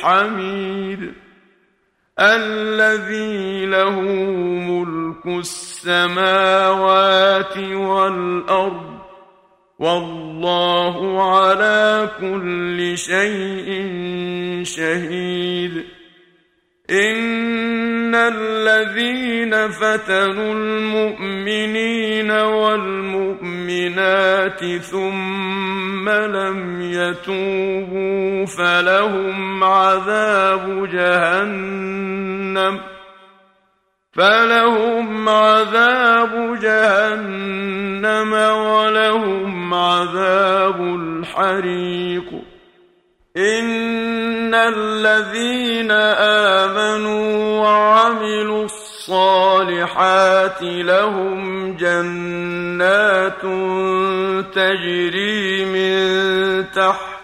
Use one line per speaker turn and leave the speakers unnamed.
الحميد الذي له ملك السماوات والأرض والله على كل شيء شهيد إن الذين فتنوا المؤمنين والمؤمنات ثم لم يتوبوا فلهم عذاب جهنم فلهم عذاب جهنم ولهم عذاب الحريق إن الذين آمنوا وعملوا الصالحات لهم جنات تجري من